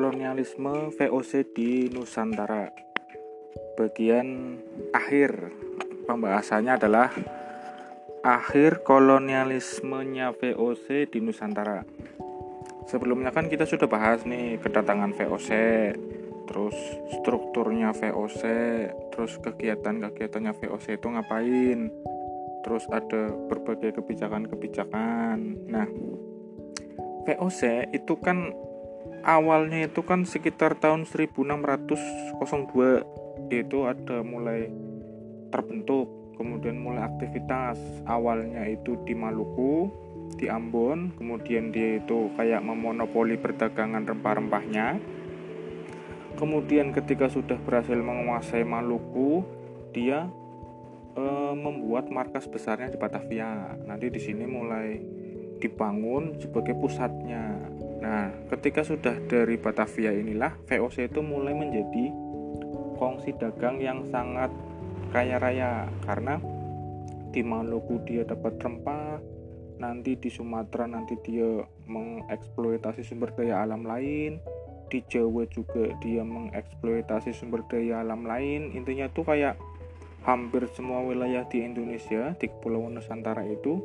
kolonialisme VOC di Nusantara. Bagian akhir pembahasannya adalah akhir kolonialismenya VOC di Nusantara. Sebelumnya kan kita sudah bahas nih kedatangan VOC, terus strukturnya VOC, terus kegiatan-kegiatannya VOC itu ngapain, terus ada berbagai kebijakan-kebijakan. Nah, VOC itu kan awalnya itu kan sekitar tahun 1602 itu ada mulai terbentuk kemudian mulai aktivitas awalnya itu di Maluku di Ambon kemudian dia itu kayak memonopoli perdagangan rempah-rempahnya. Kemudian ketika sudah berhasil menguasai Maluku dia e, membuat markas besarnya di Batavia. Nanti di sini mulai dibangun sebagai pusatnya Nah, ketika sudah dari Batavia inilah VOC itu mulai menjadi kongsi dagang yang sangat kaya raya karena di Maluku dia dapat rempah, nanti di Sumatera nanti dia mengeksploitasi sumber daya alam lain, di Jawa juga dia mengeksploitasi sumber daya alam lain. Intinya tuh kayak hampir semua wilayah di Indonesia di Kepulauan Nusantara itu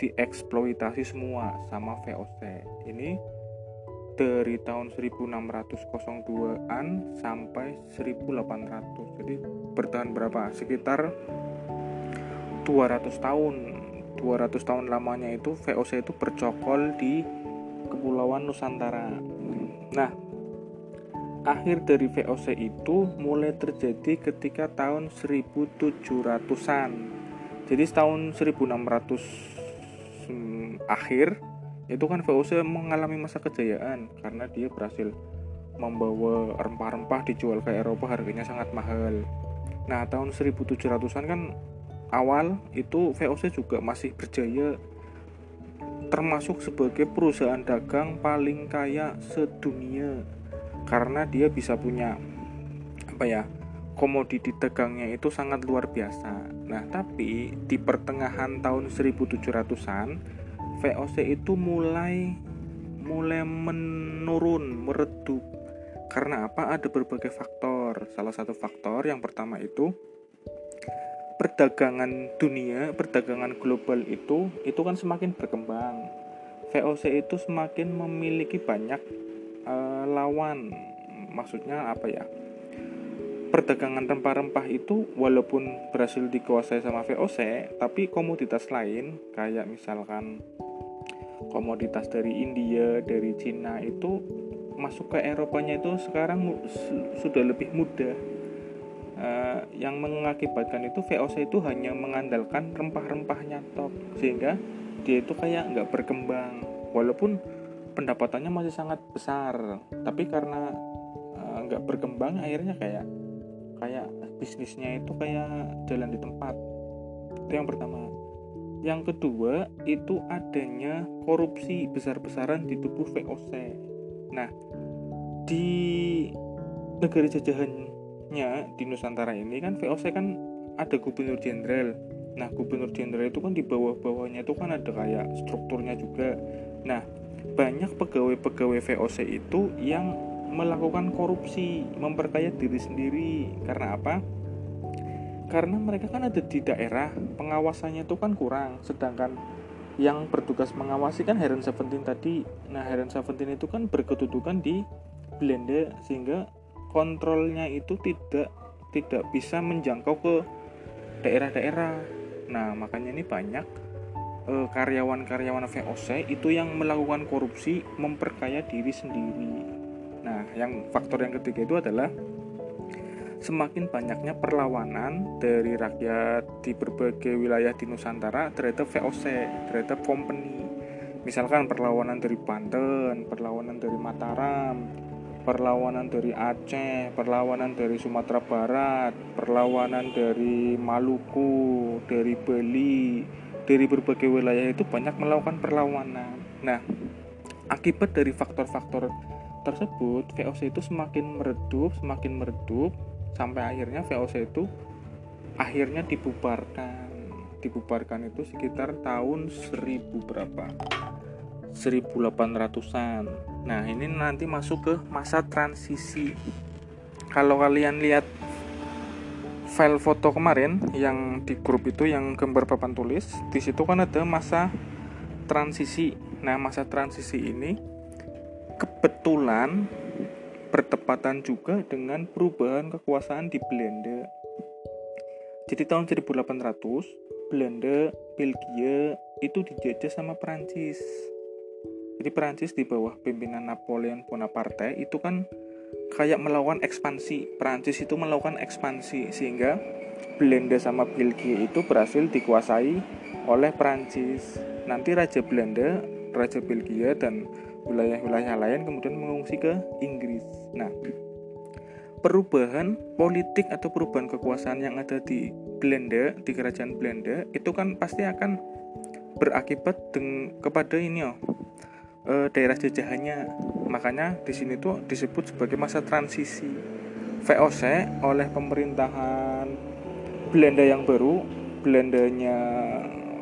dieksploitasi semua sama VOC. Ini dari tahun 1602-an sampai 1800 jadi bertahan berapa? Sekitar 200 tahun. 200 tahun lamanya itu VOC itu bercokol di Kepulauan Nusantara. Nah akhir dari VOC itu mulai terjadi ketika tahun 1700-an jadi tahun 1600 hmm, akhir itu kan VOC mengalami masa kejayaan karena dia berhasil membawa rempah-rempah dijual ke Eropa harganya sangat mahal. Nah, tahun 1700-an kan awal itu VOC juga masih berjaya termasuk sebagai perusahaan dagang paling kaya sedunia karena dia bisa punya apa ya komoditi dagangnya itu sangat luar biasa. Nah, tapi di pertengahan tahun 1700-an VOC itu mulai mulai menurun, meredup. Karena apa? Ada berbagai faktor. Salah satu faktor yang pertama itu perdagangan dunia, perdagangan global itu itu kan semakin berkembang. VOC itu semakin memiliki banyak uh, lawan. Maksudnya apa ya? Perdagangan rempah-rempah itu walaupun berhasil dikuasai sama VOC, tapi komoditas lain kayak misalkan komoditas dari India, dari Cina itu masuk ke Eropanya itu sekarang sudah lebih mudah. Uh, yang mengakibatkan itu VOC itu hanya mengandalkan rempah-rempahnya top sehingga dia itu kayak nggak berkembang. Walaupun pendapatannya masih sangat besar tapi karena uh, berkembang akhirnya kayak kayak bisnisnya itu kayak jalan di tempat. Itu yang pertama. Yang kedua itu adanya korupsi besar-besaran di tubuh VOC. Nah, di negara jajahannya di Nusantara ini kan VOC kan ada gubernur jenderal. Nah, gubernur jenderal itu kan di bawah-bawahnya itu kan ada kayak strukturnya juga. Nah, banyak pegawai-pegawai VOC itu yang melakukan korupsi, memperkaya diri sendiri. Karena apa? karena mereka kan ada di daerah pengawasannya itu kan kurang sedangkan yang bertugas mengawasi kan Heron Seventeen tadi. Nah Heron Seventeen itu kan berkedudukan di Belanda sehingga kontrolnya itu tidak tidak bisa menjangkau ke daerah-daerah. Nah makanya ini banyak eh, karyawan-karyawan VOC itu yang melakukan korupsi memperkaya diri sendiri. Nah yang faktor yang ketiga itu adalah semakin banyaknya perlawanan dari rakyat di berbagai wilayah di Nusantara terhadap VOC, terhadap company. Misalkan perlawanan dari Banten, perlawanan dari Mataram, perlawanan dari Aceh, perlawanan dari Sumatera Barat, perlawanan dari Maluku, dari Bali, dari berbagai wilayah itu banyak melakukan perlawanan. Nah, akibat dari faktor-faktor tersebut, VOC itu semakin meredup, semakin meredup, sampai akhirnya VOC itu akhirnya dibubarkan dibubarkan itu sekitar tahun 1000 berapa 1800-an Nah, ini nanti masuk ke masa transisi. Kalau kalian lihat file foto kemarin yang di grup itu yang gambar papan tulis, di situ kan ada masa transisi. Nah, masa transisi ini kebetulan bertepatan juga dengan perubahan kekuasaan di Belanda. Jadi tahun 1800, Belanda, Belgia itu dijajah sama Prancis jadi Perancis di bawah pimpinan Napoleon Bonaparte itu kan kayak melakukan ekspansi. Perancis itu melakukan ekspansi sehingga Belanda sama Belgia itu berhasil dikuasai oleh Perancis. Nanti Raja Belanda, Raja Belgia dan wilayah-wilayah lain kemudian mengungsi ke Inggris. Nah, perubahan politik atau perubahan kekuasaan yang ada di Belanda, di kerajaan Belanda itu kan pasti akan berakibat kepada ini oh uh, daerah jajahannya. Makanya di sini tuh disebut sebagai masa transisi. VOC oleh pemerintahan Belanda yang baru, Belandanya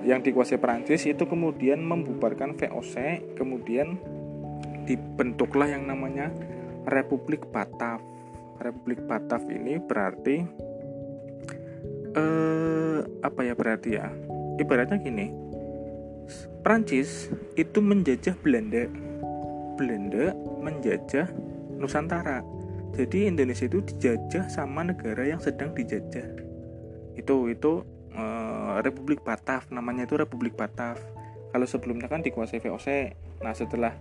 yang dikuasai Prancis itu kemudian membubarkan VOC, kemudian dibentuklah yang namanya Republik Batav. Republik Batav ini berarti eh apa ya berarti ya? Ibaratnya gini, Prancis itu menjajah Belanda. Belanda menjajah Nusantara. Jadi Indonesia itu dijajah sama negara yang sedang dijajah. Itu itu e, Republik Batav, namanya itu Republik Batav. Kalau sebelumnya kan dikuasai VOC. Nah, setelah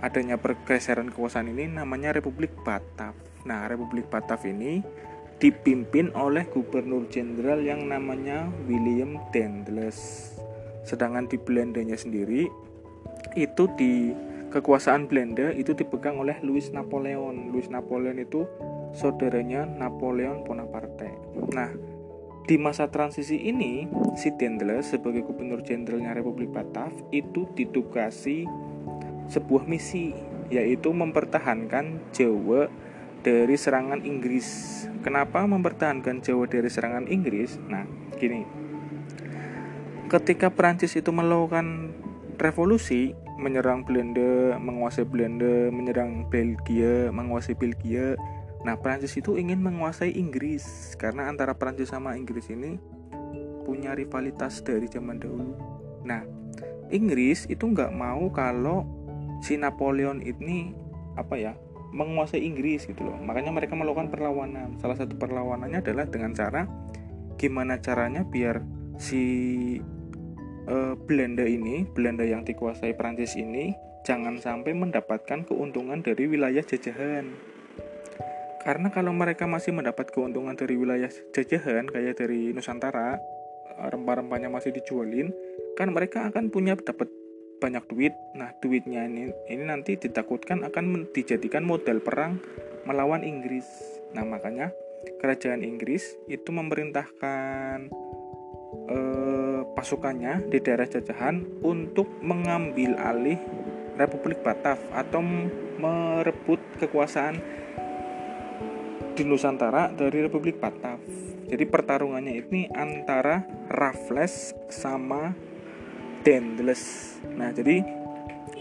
adanya pergeseran kekuasaan ini namanya Republik Batav. Nah, Republik Batav ini dipimpin oleh gubernur jenderal yang namanya William Dendles. Sedangkan di Belandanya sendiri itu di kekuasaan Belanda itu dipegang oleh Louis Napoleon. Louis Napoleon itu saudaranya Napoleon Bonaparte. Nah di masa transisi ini si Dendles sebagai gubernur jenderalnya Republik Batav itu ditugasi sebuah misi yaitu mempertahankan Jawa dari serangan Inggris. Kenapa mempertahankan Jawa dari serangan Inggris? Nah, gini ketika Prancis itu melakukan revolusi menyerang Belanda, menguasai Belanda, menyerang Belgia, menguasai Belgia. Nah, Prancis itu ingin menguasai Inggris karena antara Prancis sama Inggris ini punya rivalitas dari zaman dahulu. Nah, Inggris itu nggak mau kalau si Napoleon ini apa ya menguasai Inggris gitu loh. Makanya mereka melakukan perlawanan. Salah satu perlawanannya adalah dengan cara gimana caranya biar si uh, Belanda ini, Belanda yang dikuasai Prancis ini jangan sampai mendapatkan keuntungan dari wilayah jajahan. Karena kalau mereka masih mendapat keuntungan dari wilayah jajahan kayak dari Nusantara, rempah-rempahnya masih dijualin, kan mereka akan punya dapat banyak duit. Nah, duitnya ini ini nanti ditakutkan akan dijadikan modal perang melawan Inggris. Nah, makanya kerajaan Inggris itu memerintahkan eh, pasukannya di daerah jajahan untuk mengambil alih Republik Batav atau merebut kekuasaan di Nusantara dari Republik Batav. Jadi pertarungannya ini antara Raffles sama Dendles. Nah, jadi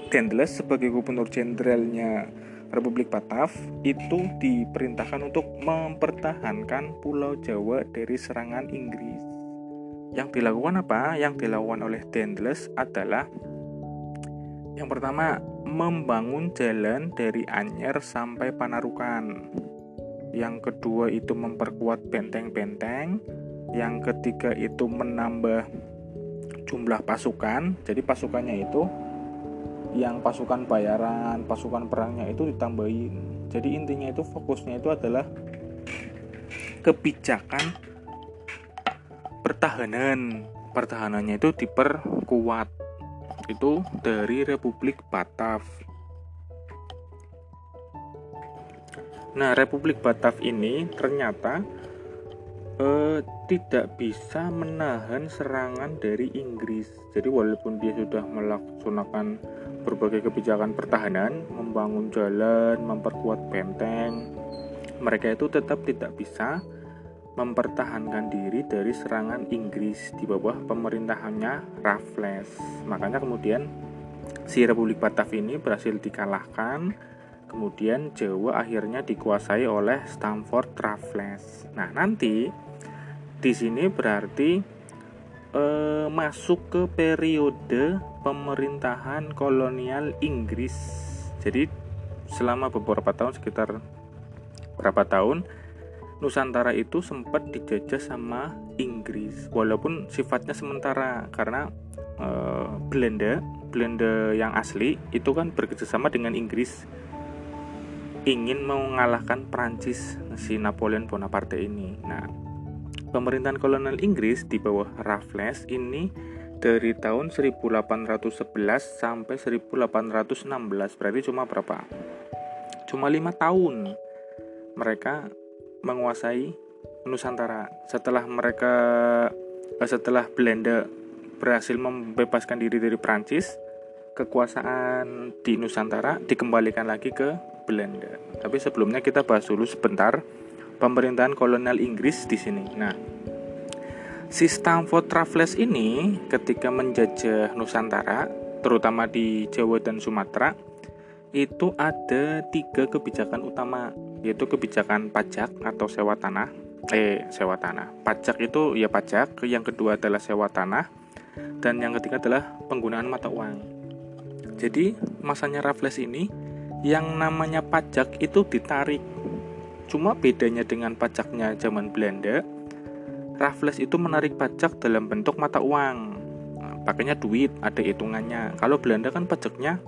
Dendles sebagai gubernur jenderalnya Republik Batav itu diperintahkan untuk mempertahankan Pulau Jawa dari serangan Inggris. Yang dilakukan apa? Yang dilakukan oleh Dendles adalah yang pertama membangun jalan dari Anyer sampai Panarukan. Yang kedua itu memperkuat benteng-benteng. Yang ketiga itu menambah jumlah pasukan. Jadi pasukannya itu yang pasukan bayaran, pasukan perangnya itu ditambahin. Jadi intinya itu fokusnya itu adalah kebijakan pertahanan pertahanannya itu diperkuat itu dari Republik Batav nah Republik Batav ini ternyata eh, tidak bisa menahan serangan dari Inggris. Jadi walaupun dia sudah melaksanakan berbagai kebijakan pertahanan membangun jalan memperkuat benteng mereka itu tetap tidak bisa mempertahankan diri dari serangan Inggris di bawah pemerintahannya Raffles. Makanya kemudian si Republik Batav ini berhasil dikalahkan. Kemudian Jawa akhirnya dikuasai oleh Stamford Raffles. Nah nanti di sini berarti eh, masuk ke periode pemerintahan kolonial Inggris. Jadi selama beberapa tahun sekitar berapa tahun Nusantara itu sempat dijajah sama Inggris. Walaupun sifatnya sementara karena uh, Belanda Belanda yang asli itu kan bekerjasama dengan Inggris. Ingin mengalahkan Prancis si Napoleon Bonaparte ini. Nah, pemerintahan kolonial Inggris di bawah Raffles ini dari tahun 1811 sampai 1816 berarti cuma berapa? Cuma lima tahun mereka menguasai Nusantara. Setelah mereka eh, setelah Belanda berhasil membebaskan diri dari Prancis, kekuasaan di Nusantara dikembalikan lagi ke Belanda. Tapi sebelumnya kita bahas dulu sebentar pemerintahan kolonial Inggris di sini. Nah, si Stamford Raffles ini ketika menjajah Nusantara, terutama di Jawa dan Sumatera, itu ada tiga kebijakan utama yaitu kebijakan pajak atau sewa tanah. Eh sewa tanah. Pajak itu ya pajak. Yang kedua adalah sewa tanah. Dan yang ketiga adalah penggunaan mata uang. Jadi masanya Raffles ini yang namanya pajak itu ditarik cuma bedanya dengan pajaknya zaman Belanda Raffles itu menarik pajak dalam bentuk mata uang nah, pakainya duit ada hitungannya kalau Belanda kan pajaknya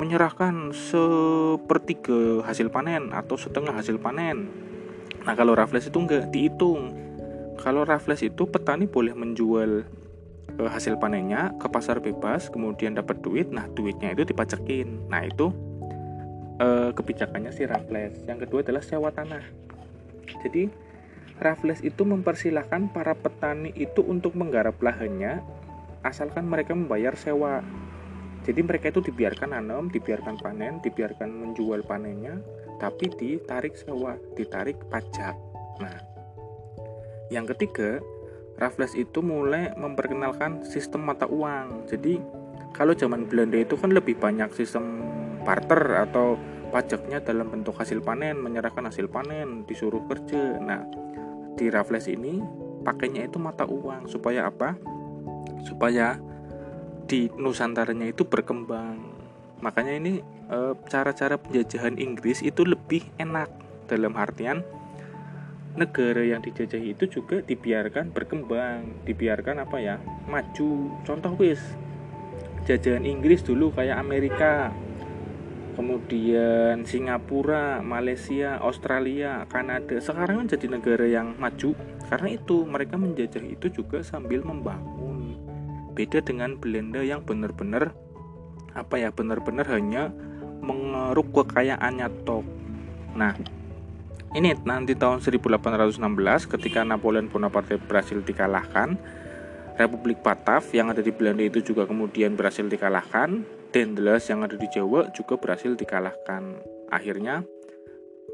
menyerahkan sepertiga hasil panen atau setengah hasil panen. Nah, kalau Raffles itu enggak dihitung. Kalau Raffles itu petani boleh menjual e, hasil panennya ke pasar bebas, kemudian dapat duit. Nah, duitnya itu dipajakin. Nah, itu e, kebijakannya si Raffles. Yang kedua adalah sewa tanah. Jadi, Raffles itu mempersilahkan para petani itu untuk menggarap lahannya asalkan mereka membayar sewa jadi mereka itu dibiarkan nanam, dibiarkan panen, dibiarkan menjual panennya, tapi ditarik sewa, ditarik pajak. Nah, yang ketiga, Raffles itu mulai memperkenalkan sistem mata uang. Jadi, kalau zaman Belanda itu kan lebih banyak sistem barter atau pajaknya dalam bentuk hasil panen, menyerahkan hasil panen, disuruh kerja. Nah, di Raffles ini pakainya itu mata uang supaya apa? Supaya di Nusantaranya itu berkembang. Makanya ini eh, cara-cara penjajahan Inggris itu lebih enak dalam artian negara yang dijajahi itu juga dibiarkan berkembang, dibiarkan apa ya, maju. Contoh wis jajahan Inggris dulu kayak Amerika, kemudian Singapura, Malaysia, Australia, Kanada. Sekarang kan jadi negara yang maju. Karena itu mereka menjajah itu juga sambil membangun. Beda dengan Belanda yang benar-benar apa ya benar-benar hanya mengeruk kekayaannya tok nah ini nanti tahun 1816 ketika Napoleon Bonaparte berhasil dikalahkan Republik Batav yang ada di Belanda itu juga kemudian berhasil dikalahkan Dendles yang ada di Jawa juga berhasil dikalahkan akhirnya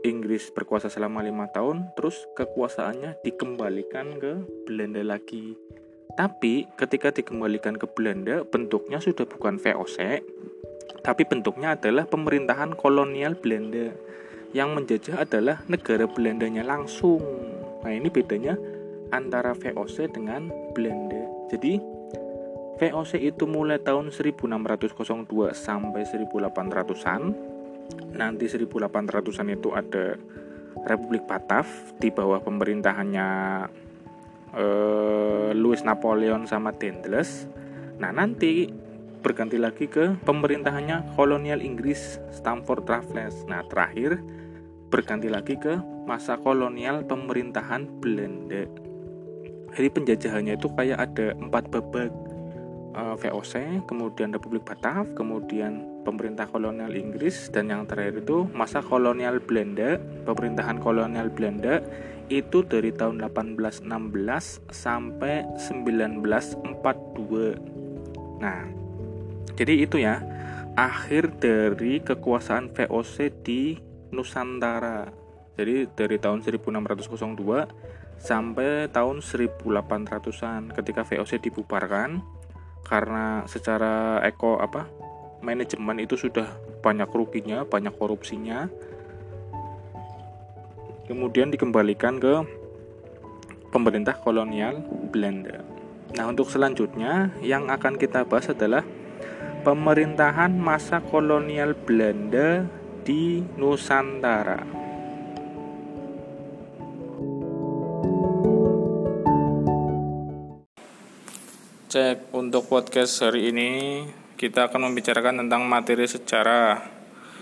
Inggris berkuasa selama lima tahun terus kekuasaannya dikembalikan ke Belanda lagi tapi ketika dikembalikan ke Belanda, bentuknya sudah bukan VOC, tapi bentuknya adalah pemerintahan kolonial Belanda. Yang menjajah adalah negara Belandanya langsung. Nah, ini bedanya antara VOC dengan Belanda. Jadi, VOC itu mulai tahun 1602 sampai 1800-an. Nanti 1800-an itu ada Republik Batav di bawah pemerintahannya uh, Louis Napoleon sama Dendles. Nah nanti berganti lagi ke pemerintahannya kolonial Inggris Stamford Raffles. Nah terakhir berganti lagi ke masa kolonial pemerintahan Belanda. Jadi penjajahannya itu kayak ada empat babak eh, VOC, kemudian Republik Batav, kemudian pemerintah kolonial Inggris, dan yang terakhir itu masa kolonial Belanda, pemerintahan kolonial Belanda itu dari tahun 1816 sampai 1942. Nah, jadi itu ya akhir dari kekuasaan VOC di Nusantara. Jadi dari tahun 1602 sampai tahun 1800-an ketika VOC dibubarkan karena secara eko apa manajemen itu sudah banyak ruginya, banyak korupsinya. Kemudian dikembalikan ke pemerintah kolonial Belanda. Nah, untuk selanjutnya yang akan kita bahas adalah pemerintahan masa kolonial Belanda di Nusantara. Cek untuk podcast hari ini. Kita akan membicarakan tentang materi sejarah